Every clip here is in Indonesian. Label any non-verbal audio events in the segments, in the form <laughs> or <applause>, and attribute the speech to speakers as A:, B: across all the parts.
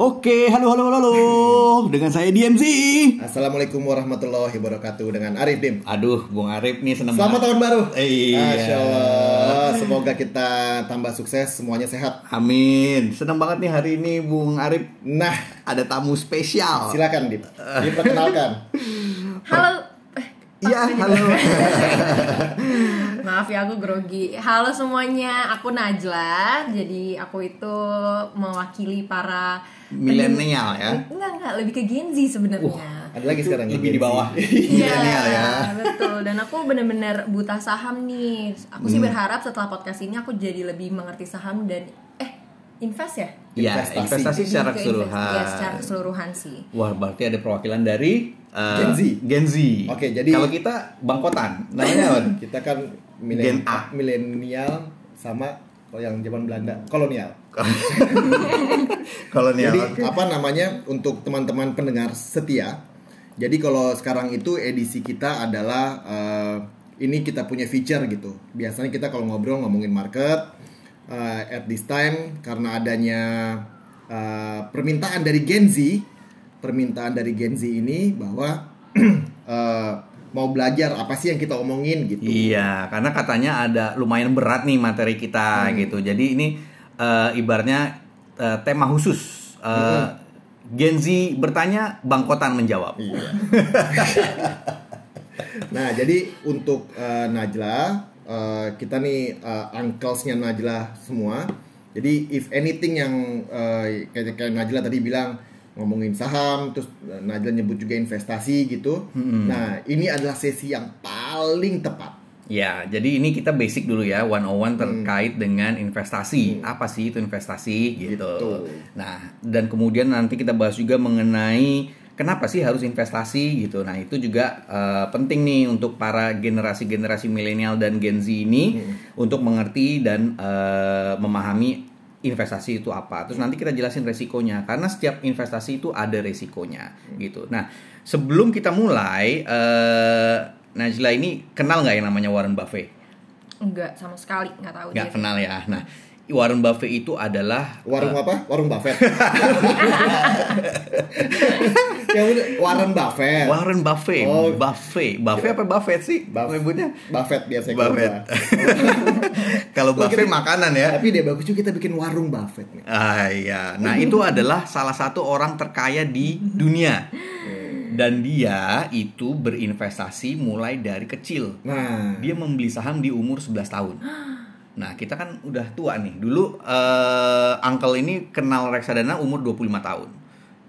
A: Oke, halo halo halo halo. Dengan saya DMZ.
B: Assalamualaikum warahmatullahi wabarakatuh dengan Arif Dim.
A: Aduh, Bung Arif nih seneng
B: Selamat
A: banget.
B: tahun baru.
A: Iya.
B: Masya Allah. Semoga kita tambah sukses, semuanya sehat.
A: Amin. Seneng banget nih hari ini Bung Arif
B: Nah,
A: ada tamu spesial.
B: silakan Dim. Diperkenalkan. <laughs>
A: Iya, halo. <laughs>
C: Maaf ya aku grogi. Halo semuanya, aku Najla. Jadi aku itu mewakili para
A: Milenial ya.
C: Enggak, enggak, lebih ke Gen Z sebenarnya.
B: Ada lagi sekarang
A: Lebih di bawah.
C: Iya,
A: Milenial ya.
C: betul. Dan aku bener-bener buta saham nih. Aku
A: Hmm.
C: sih berharap setelah podcast ini aku jadi lebih mengerti saham dan eh invest ya?
A: Iya,
B: Investasi.
A: investasi secara keseluruhan.
C: Iya, secara keseluruhan sih.
A: Wah, berarti ada perwakilan dari uh,
B: Gen Z.
A: Gen Z.
B: Oke, jadi-
A: kalau kita bangkotan, namanya apa? <laughs>
B: Kita kan
A: Gen
B: milen-
A: A.
B: milenial sama yang zaman Belanda, kolonial. <laughs>
A: Kolonial.
B: Jadi
A: oke.
B: apa namanya untuk teman-teman pendengar setia. Jadi kalau sekarang itu edisi kita adalah eh, ini kita punya feature gitu. Biasanya kita kalau ngobrol ngomongin market eh, at this time karena adanya eh, permintaan dari Gen Z, permintaan dari Gen Z ini bahwa <clears throat> eh, mau belajar apa sih yang kita omongin gitu.
A: Iya, karena katanya ada lumayan berat nih materi kita gitu. Jadi ini eh, ibaratnya eh, tema khusus. Eh, Gen Z bertanya, Bangkotan menjawab.
B: Iya. <laughs> nah, jadi untuk eh, Najla, eh, kita nih eh, unclesnya Najla semua. Jadi if anything yang eh, kayak kayak Najla tadi bilang ngomongin saham, terus eh, Najla nyebut juga investasi gitu. Nah, ini adalah sesi yang paling tepat.
A: Ya, jadi ini kita basic dulu ya, 101 terkait dengan investasi. Apa sih itu investasi gitu.
B: Gitu.
A: Nah, dan kemudian nanti kita bahas juga mengenai kenapa sih harus investasi gitu. Nah, itu juga eh, penting nih untuk para generasi-generasi milenial dan Gen Z ini untuk mengerti dan eh, memahami investasi itu apa. Terus nanti kita jelasin resikonya karena setiap investasi itu ada resikonya gitu. Nah, sebelum kita mulai eh Najla ini kenal nggak yang namanya Warren Buffett?
C: Enggak sama sekali, enggak tahu
A: Nggak kenal ya. Nah, Warren Buffett itu adalah
B: Warung
A: eh,
B: apa? Warung Buffett. <laughs> ya udah, Warren Buffett.
A: Warren Buffett,
B: Oh.
A: Buffett, Buffett apa Buffett sih?
B: Buff-
A: Nyebutnya
B: Buffett biasanya
A: Buffett. Kalau Buffett <laughs> makanan ya.
B: Tapi dia bagus juga kita bikin warung Buffett nih.
A: Ah iya. Nah, itu adalah salah satu orang terkaya di dunia. Dan dia itu berinvestasi mulai dari kecil.
B: Nah,
A: Dia membeli saham di umur 11 tahun. Nah, kita kan udah tua nih. Dulu eh, uncle ini kenal reksadana umur 25 tahun.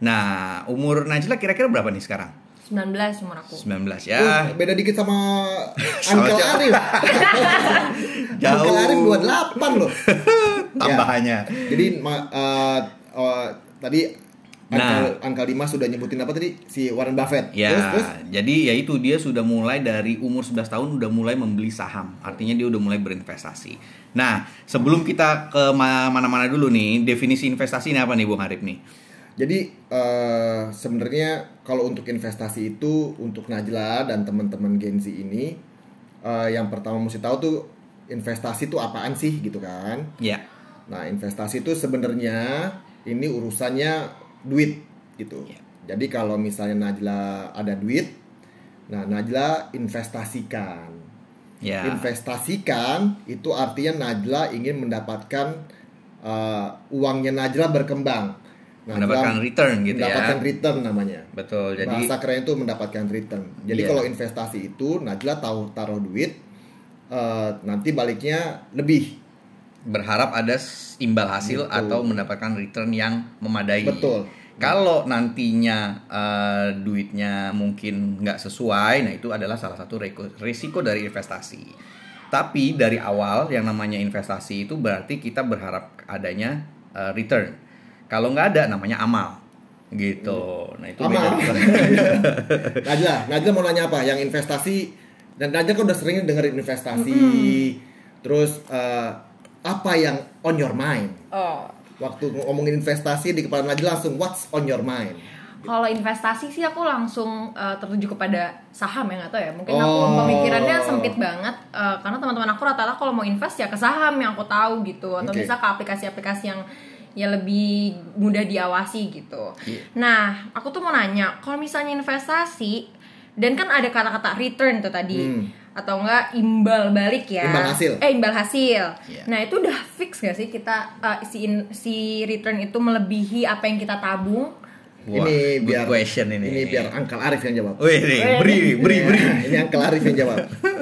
A: Nah, umur Najla kira-kira berapa nih sekarang?
C: 19 umur aku.
A: 19
B: Uh,
A: ya.
B: beda dikit sama <laughs> Uncle? Arif. <laughs>
A: Jauh.
B: Uncle Arif 28 loh. <laughs>
A: Tambahannya.
B: Ya. Jadi ma- eh, oh, tadi
A: Nah.
B: Uncle, Uncle Dimas sudah nyebutin apa tadi si Warren Buffett.
A: Ya,
B: Terus terus
A: jadi ya itu dia sudah mulai dari umur 11 tahun udah mulai membeli saham. Artinya dia udah mulai berinvestasi. Nah, sebelum kita ke ma- mana-mana dulu nih, definisi investasi ini apa nih Bung Harip nih?
B: Jadi eh, sebenarnya kalau untuk investasi itu untuk Najla dan teman-teman Gen Z ini eh, yang pertama mesti tahu tuh investasi itu apaan sih gitu kan.
A: Ya.
B: Nah, investasi itu sebenarnya ini urusannya duit gitu.
A: Iya.
B: Jadi kalau misalnya Najla ada duit, nah Najla investasikan.
A: Ya.
B: Investasikan itu artinya Najla ingin mendapatkan uh, uangnya Najla berkembang.
A: Mendapatkan return gitu ya.
B: mendapatkan return namanya.
A: Betul. Jadi
B: Bahasa keren itu mendapatkan return. Jadi
A: Iya.
B: kalau investasi itu Najla tahu taruh duit, uh, nanti baliknya lebih.
A: berharap ada imbal hasil
B: Betul.
A: atau mendapatkan return yang memadai.
B: Betul.
A: Kalau nantinya eh, duitnya mungkin nggak sesuai, nah itu adalah salah satu risiko dari investasi. Tapi dari awal yang namanya investasi itu berarti kita berharap adanya eh, return. Kalau nggak ada namanya amal, gitu. Nah itu
B: Amal.
A: beda. <laughs>
B: Najla, Najla mau nanya apa? Yang investasi dan Najla kan udah sering dengerin investasi. Terus eh, apa yang on your mind?
C: Oh,
B: Waktu ngomongin investasi di kepala Najla langsung what's on your mind?
C: Kalau investasi sih aku langsung uh, tertuju kepada saham ya nggak tahu ya. Mungkin aku
B: Oh.
C: pemikirannya sempit banget uh, karena teman-teman aku rata-rata kalau mau invest ya ke saham yang aku tahu gitu atau
B: Oke.
C: bisa ke aplikasi-aplikasi yang ya lebih mudah diawasi gitu.
A: Iya.
C: Nah, aku tuh mau nanya, kalau misalnya investasi dan kan ada kata-kata return tuh tadi
B: Hmm.
C: atau enggak imbal balik ya.
B: Imbal hasil.
C: Eh, imbal hasil.
A: Iya.
C: Nah, itu udah fix gak sih kita uh, si in- si return itu melebihi apa yang kita tabung?
A: Wah,
B: ini
A: good
B: biar
A: question ini.
B: Ini biar Angkal Arif yang jawab.
A: Wih, nih, beri, beri, beri.
B: Ini Angkal Arif yang jawab.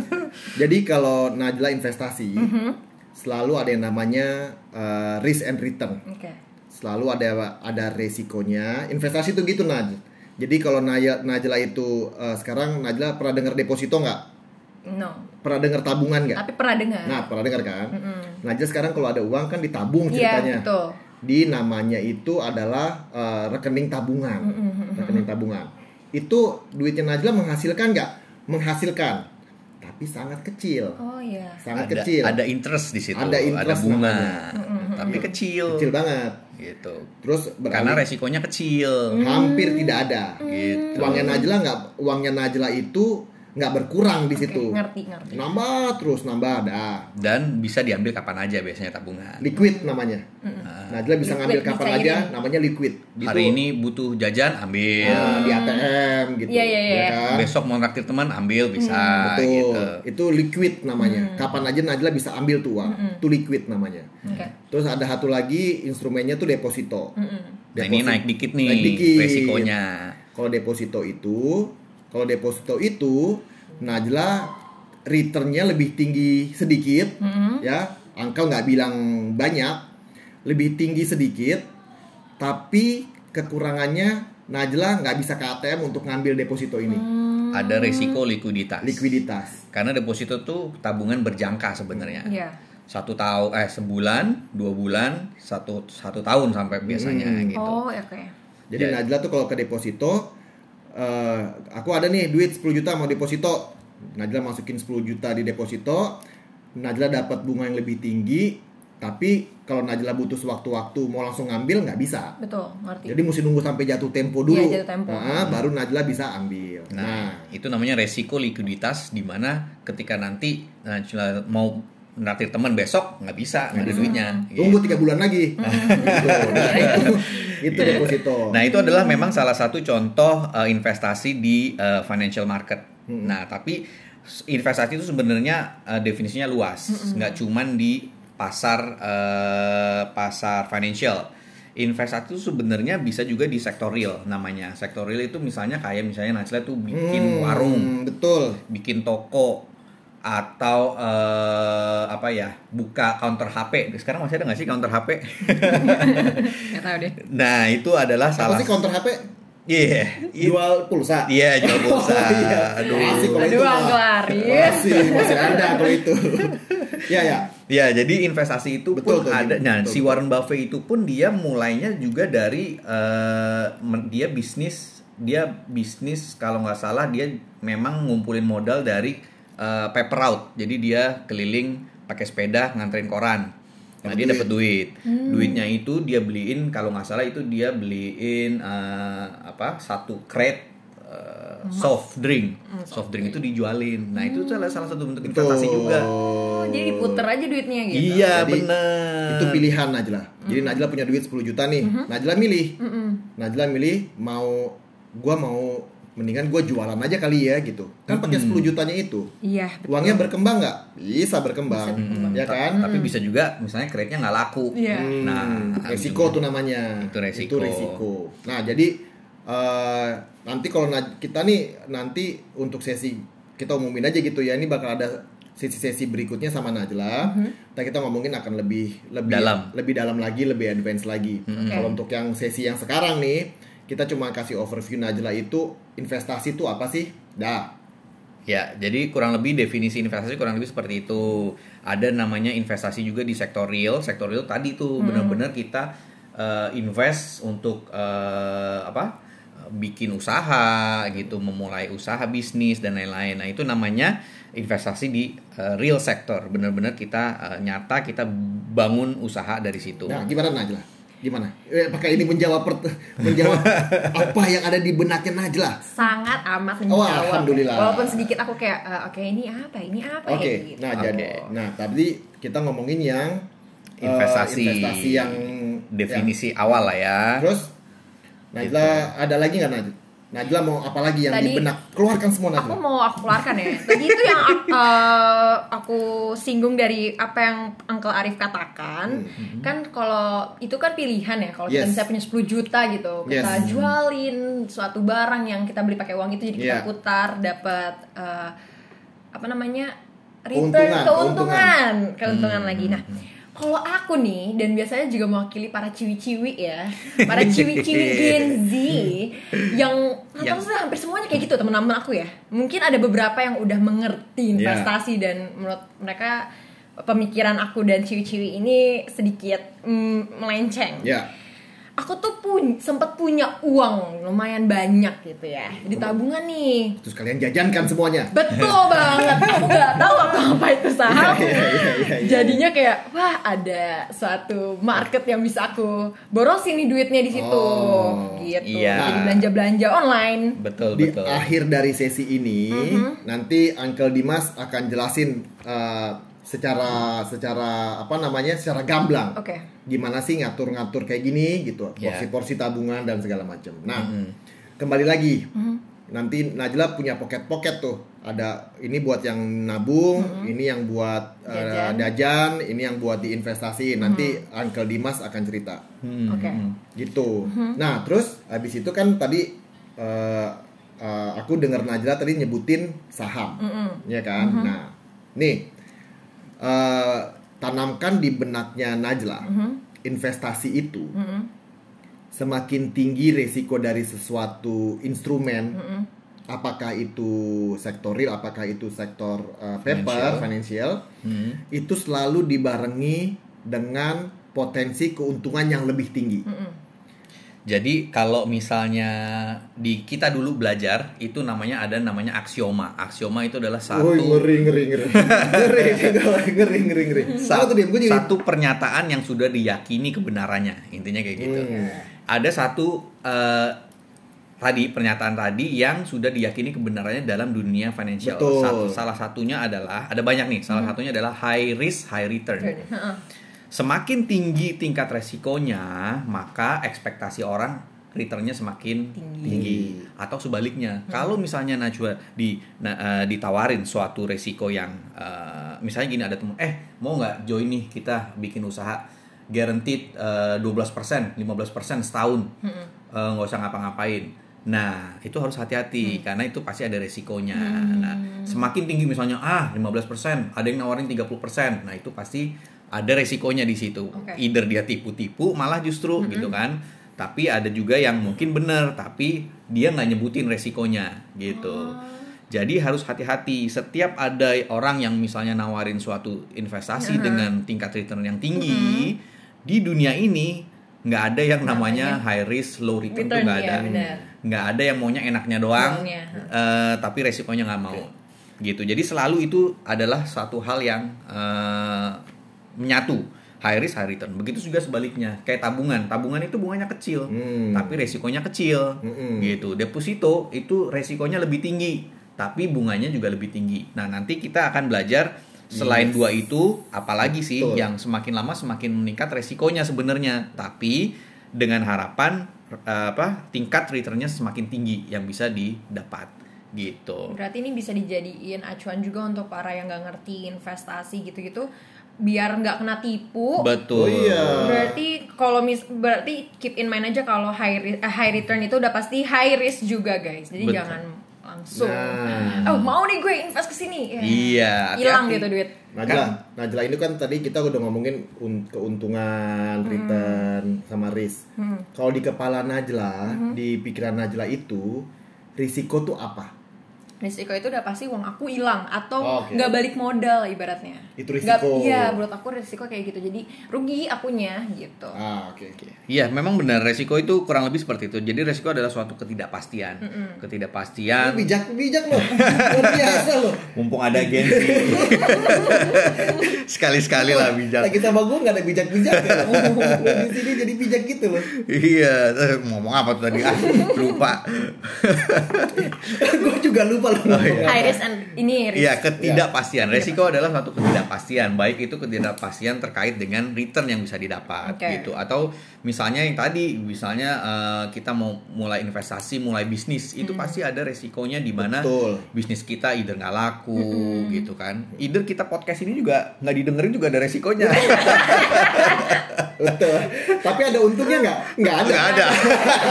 B: <laughs> Jadi kalau Najla investasi,
C: Mhm.
B: Selalu ada yang namanya uh, risk and return.
C: Oke.
B: Selalu ada ada resikonya. Investasi itu gitu Naj. Jadi kalau Najla itu uh, sekarang Najla pernah dengar deposito nggak?
C: No.
B: Pernah dengar tabungan nggak?
C: Tapi pernah dengar.
B: Nah, pernah dengar kan? Najla sekarang kalau ada uang kan ditabung
C: Iya,
B: ceritanya.
C: betul.
B: Di namanya itu adalah uh, rekening tabungan. Rekening tabungan. Itu duitnya Najla menghasilkan nggak? Menghasilkan. Tapi sangat kecil.
C: Oh iya.
B: Sangat
A: ada,
B: kecil.
A: ada interest di situ,
B: Ada interest
A: bunga,
B: namanya.
A: tapi kecil,
B: Kecil banget.
A: gitu.
B: Terus
A: Karena
B: beralih-
A: resikonya kecil,
B: hampir tidak ada.
A: gitu.
B: Uangnya Najla nggak uangnya Najla itu nggak berkurang di
C: Oke,
B: situ.
C: ngerti ngerti.
B: Nambah terus nambah ada.
A: Dan bisa diambil kapan aja biasanya tabungan.
B: Liquid namanya. Najla bisa
C: Liquid,
B: ngambil kapan
C: dicairin.
B: aja namanya liquid. Gitu.
A: Hari ini butuh jajan, ambil.
B: Nah, di ATM gitu.
C: Iya, iya, iya.
B: kan?
A: Besok mau naktir teman, ambil bisa.
B: Betul.
A: Gitu.
B: Itu liquid namanya. Kapan aja Najla bisa ambil tuh uang. Itu liquid namanya.
C: Oke.
B: Terus ada satu lagi instrumennya tuh deposito.
A: Nah ini naik dikit nih
B: Naik dikit.
A: resikonya.
B: Kalau deposito itu, kalau deposito itu Najla returnnya lebih tinggi sedikit, ya. Angkel nggak bilang banyak, lebih tinggi sedikit, tapi kekurangannya Najla nggak bisa ke ATM untuk ngambil deposito ini,
A: Ada resiko likuiditas.
B: likuiditas.
A: Karena deposito tuh tabungan berjangka sebenarnya.
C: Iya.
A: Satu tahun, eh sebulan, dua bulan, satu satu tahun sampai biasanya
B: Hmm.
A: gitu.
C: Oh, oke.
B: Jadi
A: Ya.
B: Najla tuh kalau ke deposito, eh, aku ada nih duit 10 juta mau deposito. Najla masukin 10 juta di deposito, Najla dapat bunga yang lebih tinggi, tapi kalau Najla butuh sewaktu-waktu mau langsung ngambil nggak bisa.
C: Betul, ngerti.
B: Jadi mesti nunggu sampai jatuh tempo dulu.
C: Iya, jatuh tempo.
B: Nah, baru Najla bisa ambil. Nah,
A: Nah, itu namanya resiko likuiditas di mana ketika nanti Najla mau naktir teman besok nggak bisa, nggak ada duitnya. gitu.
B: tunggu tiga bulan lagi. <laughs> Gitu. Nah, <laughs> itu, itu deposito.
A: Nah itu adalah memang salah satu contoh uh, investasi di uh, financial market. Nah tapi investasi itu sebenarnya uh, definisinya luas, nggak cuman di pasar uh, pasar financial. Investasi itu sebenarnya bisa juga di sektor real namanya. Sektor real itu misalnya kayak misalnya Najla tuh bikin
B: Hmm,
A: warung,
B: Betul.
A: bikin toko atau eh, apa ya buka counter HP sekarang masih ada nggak sih counter HP <laughs>
C: tahu deh.
A: nah itu adalah
B: Apa
A: salah
B: sih counter HP?
A: Iya, i-
B: Jual pulsa.
A: iya jual <laughs> pulsa.
B: Oh, iya.
A: Aduh.
B: Masih kalau itu
C: Aduh. Uncle Arif.
B: Masih, masih ada kalau itu. <laughs> ya ya.
A: Ya, jadi investasi itu
B: Betul
A: pun
B: tuh,
A: ada.
B: betul,
A: Nah,
B: betul,
A: si
B: betul.
A: Warren Buffett itu pun dia mulainya juga dari eh, men- dia bisnis, dia bisnis kalau nggak salah dia memang ngumpulin modal dari eh, paper route. Jadi dia keliling pakai sepeda nganterin koran. Nah,
B: Dapat
A: dia
B: duit.
A: dapat duit. Duitnya itu dia beliin kalau nggak salah itu dia beliin eh, apa? satu crate eh, soft drink. Soft drink itu dijualin. Nah, itu salah salah satu bentuk investasi
B: Betul.
A: juga.
C: Oh, jadi diputer aja duitnya gitu.
A: Iya
B: Jadi,
A: bener.
B: Itu pilihan Najla. Jadi Najla punya duit 10 juta nih. Najla milih. Najla milih mau gua mau mendingan gua jualan aja kali ya gitu. Kan pakai 10 jutanya itu.
C: Iya, betul.
B: Uangnya berkembang nggak? Bisa berkembang. Ya
A: Ta-
B: kan?
A: Tapi bisa juga misalnya kreditnya nggak laku.
C: Iya.
B: Hmm,
A: Nah,
B: resiko tuh namanya.
A: Itu resiko.
B: resiko. Nah, jadi eh, nanti kalau kita nih nanti untuk sesi kita umumin aja gitu ya. Ini bakal ada sesi-sesi berikutnya sama Najla. Nah, kita ngomongin akan lebih lebih
A: Dalam.
B: lebih dalam lagi, lebih advance lagi. Kalau untuk yang sesi yang sekarang nih, kita cuma kasih overview Najla itu investasi itu apa sih? Dah.
A: Ya, jadi kurang lebih definisi investasi kurang lebih seperti itu. Ada namanya investasi juga di sektor real. Sektor real tadi tuh benar-benar kita eh, invest untuk eh, apa? bikin usaha gitu, memulai usaha bisnis dan lain-lain. Nah, itu namanya investasi di eh, real sector. Benar-benar kita eh, nyata kita bangun usaha dari situ.
B: Nah, gimana Najla? Gimana? Eh, apakah ini menjawab per- menjawab <laughs> apa yang ada di benaknya Najla?
C: sangat amat
B: Oh,
C: menjawab.
B: alhamdulillah.
C: Walaupun sedikit aku kayak eh, oke ini apa? Ini apa
B: Oke,
C: ya gitu.
B: nah
A: Oke.
B: jadi, nah tadi kita ngomongin yang eh,
A: Investasi.
B: investasi yang
A: definisi awal lah ya.
B: Terus Najla ada lagi nggak Najla? Najla mau apa lagi yang
C: Tadi-
B: di benak? Keluarkan semua
C: Aku
B: Najla.
C: mau aku keluarkan ya. Tadi itu yang <laughs> eh, aku singgung dari apa yang Uncle Arif katakan. Kan kalau itu kan pilihan ya. Kalau kita
B: Hmm. Yes.
C: misalnya punya 10 juta gitu, kita
B: Yes.
C: jualin suatu barang yang kita beli pakai uang itu jadi kita
B: Yeah.
C: putar dapat eh, apa namanya? return
B: Keuntungan,
C: keuntungan, keuntungan,
A: Hmm.
C: lagi. Nah, kalau aku nih dan biasanya juga mewakili para ciwi-ciwi ya, para <laughs> ciwi-ciwi Gen Z yang
A: Yang-
C: sih, hampir semuanya kayak gitu teman-teman aku ya. Mungkin ada beberapa yang udah mengerti
A: Ya.
C: investasi dan menurut mereka pemikiran aku dan ciwi-ciwi ini sedikit mm, melenceng.
B: Ya.
C: Aku tuh pun sempet punya uang lumayan banyak gitu ya di tabungan nih.
B: Terus kalian jajankan semuanya.
C: Betul <laughs> banget. Aku nggak tahu aku apa itu saham.
B: Iya, iya, iya, iya.
C: Jadinya kayak wah ada suatu market yang bisa aku borosin nih duitnya di situ.
B: Oh,
C: gitu.
A: iya.
C: Jadi belanja-belanja online.
A: Betul
B: Di
A: betul.
B: akhir dari sesi ini nanti Uncle Dimas akan jelasin uh, secara secara apa namanya secara gamblang.
C: Oke.
B: Gimana sih ngatur-ngatur kayak gini gitu,
A: Ya.
B: porsi-porsi tabungan dan segala macam. Nah, kembali lagi. Nanti Najla punya pocket-pocket tuh. Ada ini buat yang nabung, ini yang buat uh,
C: Jajan.
B: jajan, ini yang buat diinvestasi. Nanti Uncle Dimas akan cerita
A: Hmm,
C: Oke.
A: hmm.
B: gitu. Nah, terus habis itu kan tadi eh, eh, aku dengar Najla tadi nyebutin saham, ya kan? Nah, nih eh, tanamkan di benaknya Najla investasi itu semakin tinggi resiko dari sesuatu instrumen. Apakah itu sektor real, apakah itu sektor eh, paper, financial,
A: Hmm.
B: itu selalu dibarengi dengan potensi keuntungan yang lebih tinggi.
A: Jadi kalau misalnya di kita dulu belajar itu namanya ada namanya aksioma. Aksioma itu adalah satu <laughs>
B: ngeri ngeri ngeri. ngeri ngeri ngeri ngeri
A: satu pernyataan yang sudah diyakini kebenarannya intinya kayak gitu
B: Hmm.
A: ada satu eh, tadi pernyataan tadi yang sudah diyakini kebenarannya dalam dunia financial
B: Betul.
A: Satu, salah satunya adalah ada banyak nih salah satunya adalah high risk high return
C: Heeh.
A: Semakin tinggi tingkat resikonya maka ekspektasi orang returnnya semakin
C: Tinggi.
A: tinggi, atau sebaliknya kalau misalnya Najwa di na- eh, ditawarin suatu resiko yang eh, misalnya gini ada temen eh mau nggak join nih kita bikin usaha guaranteed eh, 12% 15% setahun? Eh, nggak usah ngapa-ngapain. Nah itu harus hati-hati karena itu pasti ada resikonya. Nah semakin tinggi misalnya ah 15% ada yang nawarin 30% nah itu pasti ada resikonya di situ.
C: Oke.
A: either dia tipu-tipu malah justru gitu kan. Tapi ada juga yang mungkin bener tapi dia nggak nyebutin resikonya gitu. Jadi harus hati-hati. Setiap ada orang yang misalnya nawarin suatu investasi dengan tingkat return yang tinggi di dunia ini nggak ada yang namanya high risk low return, tuh
C: Return,
A: nggak
C: iya,
A: ada.
C: benar.
A: nggak ada yang maunya enaknya doang eh, tapi resikonya nggak mau gitu. Jadi selalu itu adalah satu hal yang eh, menyatu high risk high return begitu juga sebaliknya kayak tabungan tabungan itu bunganya kecil
B: Hmm.
A: tapi resikonya kecil
B: Mm-mm.
A: gitu deposito itu resikonya lebih tinggi tapi bunganya juga lebih tinggi nah nanti kita akan belajar selain
B: Yes.
A: dua itu apalagi sih
B: Betul.
A: yang semakin lama semakin meningkat resikonya sebenarnya tapi dengan harapan eh, apa tingkat returnnya semakin tinggi yang bisa didapat gitu
C: Berarti ini bisa dijadiin acuan juga untuk para yang nggak ngerti investasi gitu-gitu biar nggak kena tipu.
A: betul
B: Oh iya.
C: Berarti kalau mis berarti keep in mind aja kalau high ri- eh, high return itu udah pasti high risk juga guys. Jadi
A: Betul.
C: jangan langsung
B: Nah.
C: oh mau nih gue invest ke sini. Ya.
A: Iya,
C: Hilang gitu duit.
B: Najla, Najla ini kan tadi kita udah ngomongin un- keuntungan, return, sama risk. Kalau di kepala Najla, di pikiran Najla itu, risiko tuh apa?
C: Risiko itu udah pasti uang aku hilang atau
B: Oh,
C: nggak balik modal ibaratnya.
B: Itu
C: Nggak-
B: risiko.
C: Iya, menurut aku risiko kayak gitu. Jadi rugi akunya gitu.
B: Ah, oke oke.
A: Iya, memang benar resiko itu kurang lebih seperti itu. Jadi resiko adalah suatu ketidakpastian.
B: Lu
A: Ketidakpastian.
B: bijak bijak loh. Luar biasa loh.
A: Mumpung ada gengsi. <laughs> Sekali-sekali lah bijak.
B: Lagi sama gue gak ada bijak-bijak ya. Di sini jadi bijak gitu loh.
A: Iya, ngomong apa tuh tadi? Ah, lupa. <laughs>
B: gue juga lupa lu
A: Oh, iya.
C: high risk and ini risk.
A: Iya, ketidakpastian. Resiko adalah suatu ketidakpastian, baik itu ketidakpastian terkait dengan return yang bisa didapat
C: Oke.
A: gitu. Atau misalnya yang tadi, misalnya eh, kita mau mulai investasi, mulai bisnis, itu pasti ada resikonya di mana bisnis kita either nggak laku gitu kan. Either kita podcast ini juga nggak didengerin juga ada resikonya. <laughs>
B: Betul. Tapi ada untungnya nggak? Nggak ada.
A: Nggak ada.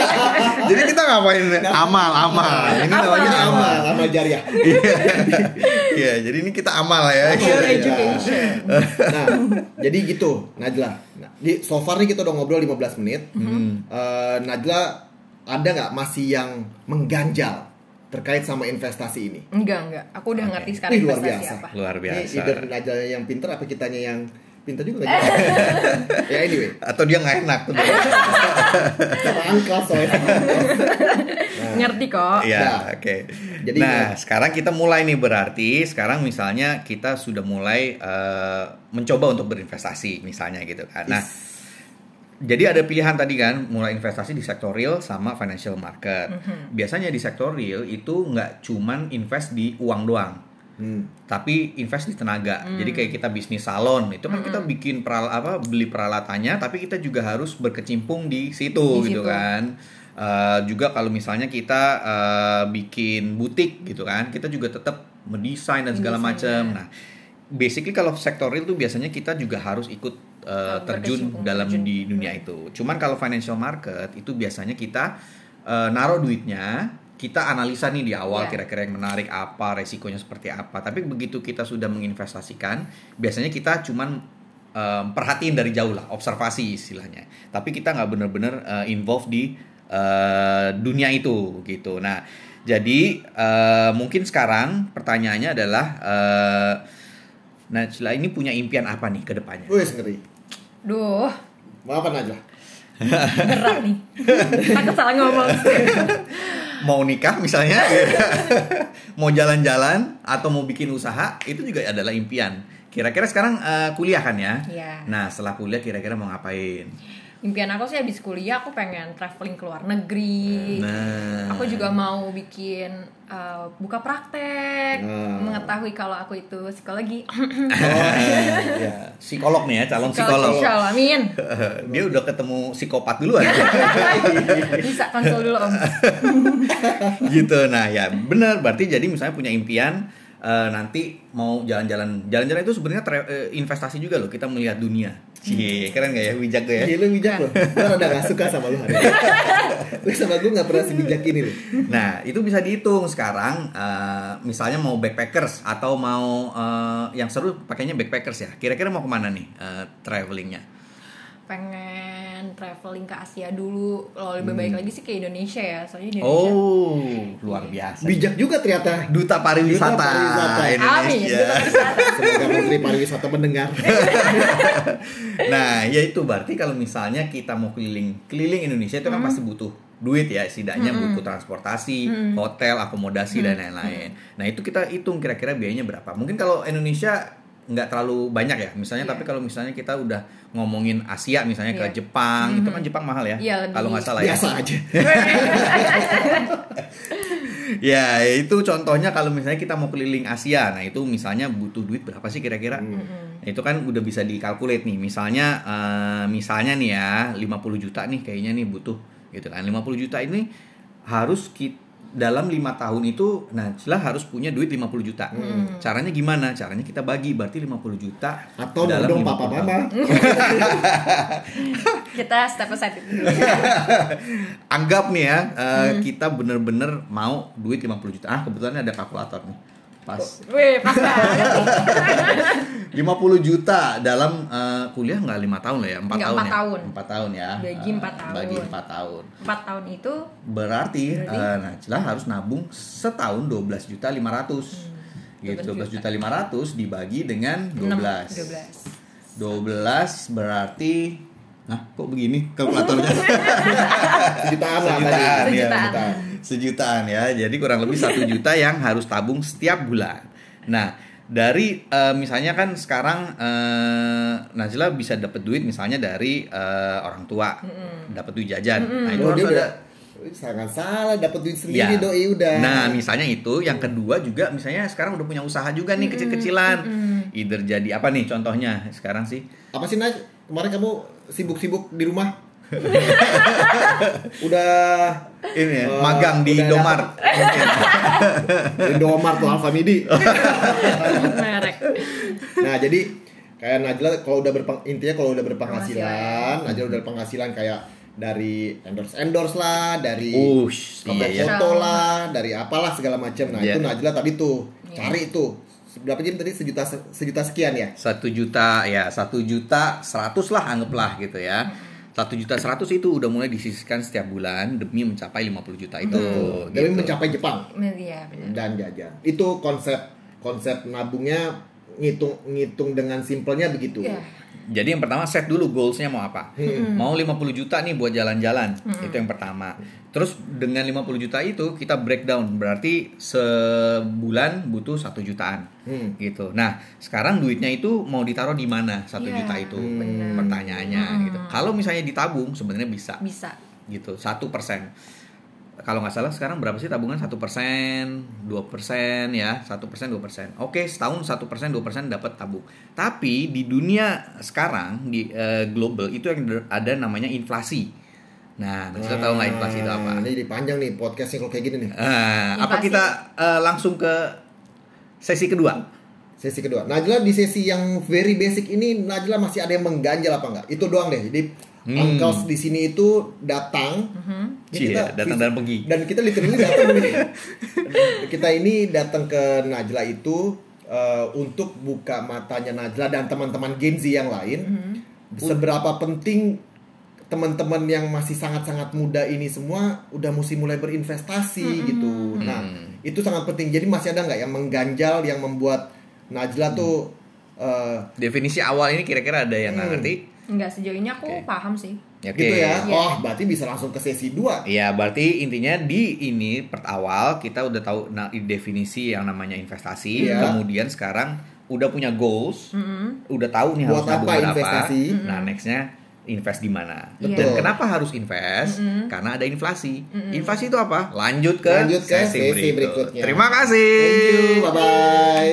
A: <laughs> Jadi kita ngapain amal amal. Ini
C: Amal.
A: namanya
B: Ini
A: amal.
B: amal, amal jariah.
A: Iya. Iya, jadi ini kita amal ya.
B: Iya.
C: education.
B: Nah, jadi gitu, Najla. Nah, di so far nih kita udah ngobrol 15 menit. Eh, Najla ada nggak masih yang mengganjal terkait sama investasi ini?
C: Enggak, enggak. Aku udah
A: Oke.
C: ngerti sekarang
B: Ini luar
C: investasi
B: biasa.
C: apa.
A: Luar
B: Ini
A: biasa.
B: either Najla yang pinter apa kitanya yang pinter juga jelas. <laughs> ya anyway,
A: Atau dia nggak enak tuh. <laughs>
B: sama angka soalnya. <laughs>
C: Ngerti kok.
A: Iya,
B: Nah,
A: oke.
B: jadi-
A: nah, sekarang kita mulai nih berarti sekarang misalnya kita sudah mulai eh, mencoba untuk berinvestasi misalnya gitu kan. Nah, jadi ada pilihan tadi kan, mulai investasi di sektor real sama financial market. Biasanya di sektor real itu nggak cuman invest di uang doang.
B: Hmm.
A: tapi invest di tenaga. Jadi kayak kita bisnis salon, itu kan kita bikin peral apa beli peralatannya, tapi kita juga harus berkecimpung di situ
C: Di
A: gitu
C: situ.
A: kan. Eh, juga kalau misalnya kita eh, bikin butik gitu kan, kita juga tetap mendesain dan segala macam.
C: ya.
A: Nah, basically kalau sektor real tuh biasanya kita juga harus ikut
C: Harus
A: terjun dalam
C: terjun.
A: di dunia itu. Cuman kalau financial market itu biasanya kita eh, naruh duitnya, kita analisa nih di awal
C: Iya.
A: kira-kira yang menarik apa, resikonya seperti apa. Tapi begitu kita sudah menginvestasikan, biasanya kita cuman em, perhatiin dari jauh lah, observasi istilahnya. Tapi kita nggak bener-bener eh, involve di eh, dunia itu gitu. Nah, jadi eh, mungkin sekarang pertanyaannya adalah, eh, Najla ini punya impian apa nih ke depannya?
B: Wes ngeri.
C: Duh,
B: Mau apa Najla?
C: berat nih. Takut salah ngomong.
A: mau nikah misalnya mau jalan-jalan atau mau bikin usaha itu juga adalah impian kira-kira sekarang eh, kuliah kan ya
C: Iya.
A: nah setelah kuliah kira-kira mau ngapain
C: Impian aku sih habis kuliah aku pengen traveling ke luar negeri.
A: nah
C: Aku juga mau bikin uh, buka praktek,
B: Hmm.
C: mengetahui kalau aku itu psikologi.
A: ya, psikolog nih ya calon psikolog
C: Allah, amin. <laughs>
A: dia udah ketemu psikopat duluan <laughs>
C: Bisa konsul dulu om. <laughs>
A: gitu nah ya benar berarti jadi misalnya punya impian eh, nanti mau jalan-jalan jalan-jalan itu sebenarnya eh, investasi juga loh kita melihat dunia Cie, keren gak ya bijak gue ya
B: Iya lu bijak loh. Gue rada gak suka sama lu hari ini. <laughs> Lu sama gue gak pernah sebijak ini loh.
A: Nah, itu bisa dihitung sekarang. eh, misalnya mau backpackers atau mau eh, yang seru pakainya backpackers ya. Kira-kira mau ke mana nih eh, travelingnya?
C: Pengen traveling ke Asia dulu. Kalau lebih baik lagi sih ke Indonesia ya. Soalnya Indonesia.
A: Oh, luar biasa.
B: Bijak juga ternyata.
A: Duta pariwisata,
B: Duta pariwisata.
C: Amin.
A: Indonesia.
C: Duta <laughs> wisata.
B: Semoga Menteri Pariwisata mendengar. <laughs>
A: nah, ya itu berarti kalau misalnya kita mau keliling keliling Indonesia itu kan pasti butuh duit ya, setidaknya butuh transportasi, hotel, akomodasi dan lain-lain. Nah, itu kita hitung kira-kira biayanya berapa. Mungkin kalau Indonesia nggak terlalu banyak ya, misalnya
C: Iya.
A: tapi kalau misalnya kita udah ngomongin Asia misalnya ke
C: Iya.
A: Jepang, itu kan Jepang mahal ya.
C: Lebih-
A: Kalau nggak salah ya.
B: Biasa aja. <laughs>
A: Ya, itu contohnya kalau misalnya kita mau keliling Asia. Nah, itu misalnya butuh duit berapa sih kira-kira? Nah, itu kan udah bisa dikalkulate nih. Misalnya eh, misalnya nih ya, 50 juta nih kayaknya nih butuh gitu kan. 50 juta ini harus kita dalam lima tahun itu Najla harus punya duit 50 juta. Caranya gimana? Caranya kita bagi berarti 50 juta
B: Atau
A: dalam
B: dong
A: 50
B: papa
A: tahun.
B: mama. <laughs>
C: Kita step aside. <laughs>
A: Anggap nih ya, eh, kita bener-bener mau duit 50 juta. Ah, kebetulan ada kalkulator nih. Pas.
C: Wih, pas banget. <laughs>
A: 50 juta dalam eh, kuliah nggak lima tahun lah ya, empat tahun
C: empat
A: ya,
C: tahun.
A: empat tahun ya,
C: Bagi
A: Eh,
C: empat tahun.
A: bagi empat tahun,
C: Empat tahun itu
A: berarti,
C: Berarti?
A: eh, Najla harus nabung setahun 12 juta 500 gitu, 12 juta 500 dibagi dengan 12
C: 6, 12.
A: 12 berarti Nah, kok begini kalkulatornya? <laughs>
B: Sejutaan lah tadi.
A: Sejutaan, ya.
C: Sejutaan.
A: Sejutaan ya. Jadi kurang lebih satu juta yang harus tabung setiap bulan. Nah, dari eh, misalnya kan sekarang eh, Najla bisa dapat duit misalnya dari eh, orang tua, dapat duit jajan. Nah, itu
B: Oh,
A: harus
B: dia
A: ada
B: udah sangat salah dapat duit sendiri
A: Ya.
B: doi udah.
A: Nah, misalnya itu, yang kedua juga misalnya sekarang udah punya usaha juga nih kecil-kecilan. Either jadi apa nih contohnya sekarang sih?
B: apa sih Nay? Kemarin kamu sibuk-sibuk di rumah? <laughs> udah
A: Ini ya,
B: Eh,
A: magang di
B: udah
A: Indomaret.
B: Indomaret <laughs> tuh Alfamidi. <laughs>
C: merek
B: Nah, jadi kayak Najla kalau udah berpeng, intinya kalau udah berpenghasilan, Najla udah berpenghasilan kayak dari endorse endorse lah, dari
A: Ush, iya ya.
B: foto lah, dari apalah segala macam. Nah,
A: Iya.
B: itu Najla tadi tuh
C: Iya.
B: cari tuh berapa jam tadi sejuta sejuta sekian ya?
A: Satu juta ya, satu juta seratus lah anggaplah gitu ya. Satu juta seratus itu udah mulai disisihkan setiap bulan demi mencapai 50 juta itu.
B: Demi
A: gitu.
B: mencapai Jepang
C: iya benar
B: dan jajan. Itu konsep konsep nabungnya ngitung ngitung dengan simpelnya begitu.
C: Iya.
A: Jadi yang pertama set dulu goalsnya mau apa? Mau 50 juta nih buat jalan-jalan. Itu yang pertama. Terus dengan 50 juta itu kita breakdown berarti sebulan butuh satu jutaan.
B: Hmm.
A: Gitu. Nah, sekarang duitnya itu mau ditaruh di mana satu
C: Iya,
A: juta itu?
C: benar.
A: Pertanyaannya gitu. Kalau misalnya ditabung sebenarnya bisa
C: bisa
A: gitu satu persen kalau nggak salah sekarang berapa sih tabungan satu persen dua persen ya satu persen dua persen oke setahun satu persen dua persen dapat tabung tapi di dunia sekarang di eh, global itu yang ada namanya inflasi nah kita tahu nggak inflasi itu apa
B: Nah, Ini jadi panjang nih podcastnya kalau kayak gini nih.
A: Ah, apa kita eh, langsung ke sesi kedua
B: Sesi kedua. Najla di sesi yang very basic ini Najla masih ada yang mengganjal apa enggak? Itu doang deh. Jadi
A: Hmm.
B: uncles di sini itu datang. Ini
A: Cie, datang dan pergi.
B: Dan kita literally datang begini. <laughs> kita ini datang ke Najla itu eh, untuk buka matanya Najla dan teman-teman Gen Z yang lain. Seberapa penting teman-teman yang masih sangat-sangat muda ini semua udah mesti mulai berinvestasi gitu. Nah, itu sangat penting. Jadi masih ada nggak yang mengganjal yang membuat Najla tuh eh,
A: definisi awal ini kira-kira ada yang nggak
B: Hmm.
A: ngerti
C: Enggak sejauh ini aku
A: Oke.
C: paham sih
A: Oke.
B: gitu ya.
C: Iya.
B: Oh, berarti bisa langsung ke sesi 2.
A: Iya, berarti intinya di ini per awal kita udah tahu nah, definisi yang namanya investasi,
B: Iya.
A: kemudian sekarang udah punya goals, udah tahu nih
B: Buat
A: harus nabung
B: apa
A: berapa.
B: investasi?
A: Nah, nextnya invest di mana?
C: Betul.
A: Dan kenapa harus invest? Karena ada inflasi. Inflasi itu apa? Lanjut ke
B: Lanjut ke sesi berikutnya.
A: Terima kasih.
B: Thank you. Bye bye.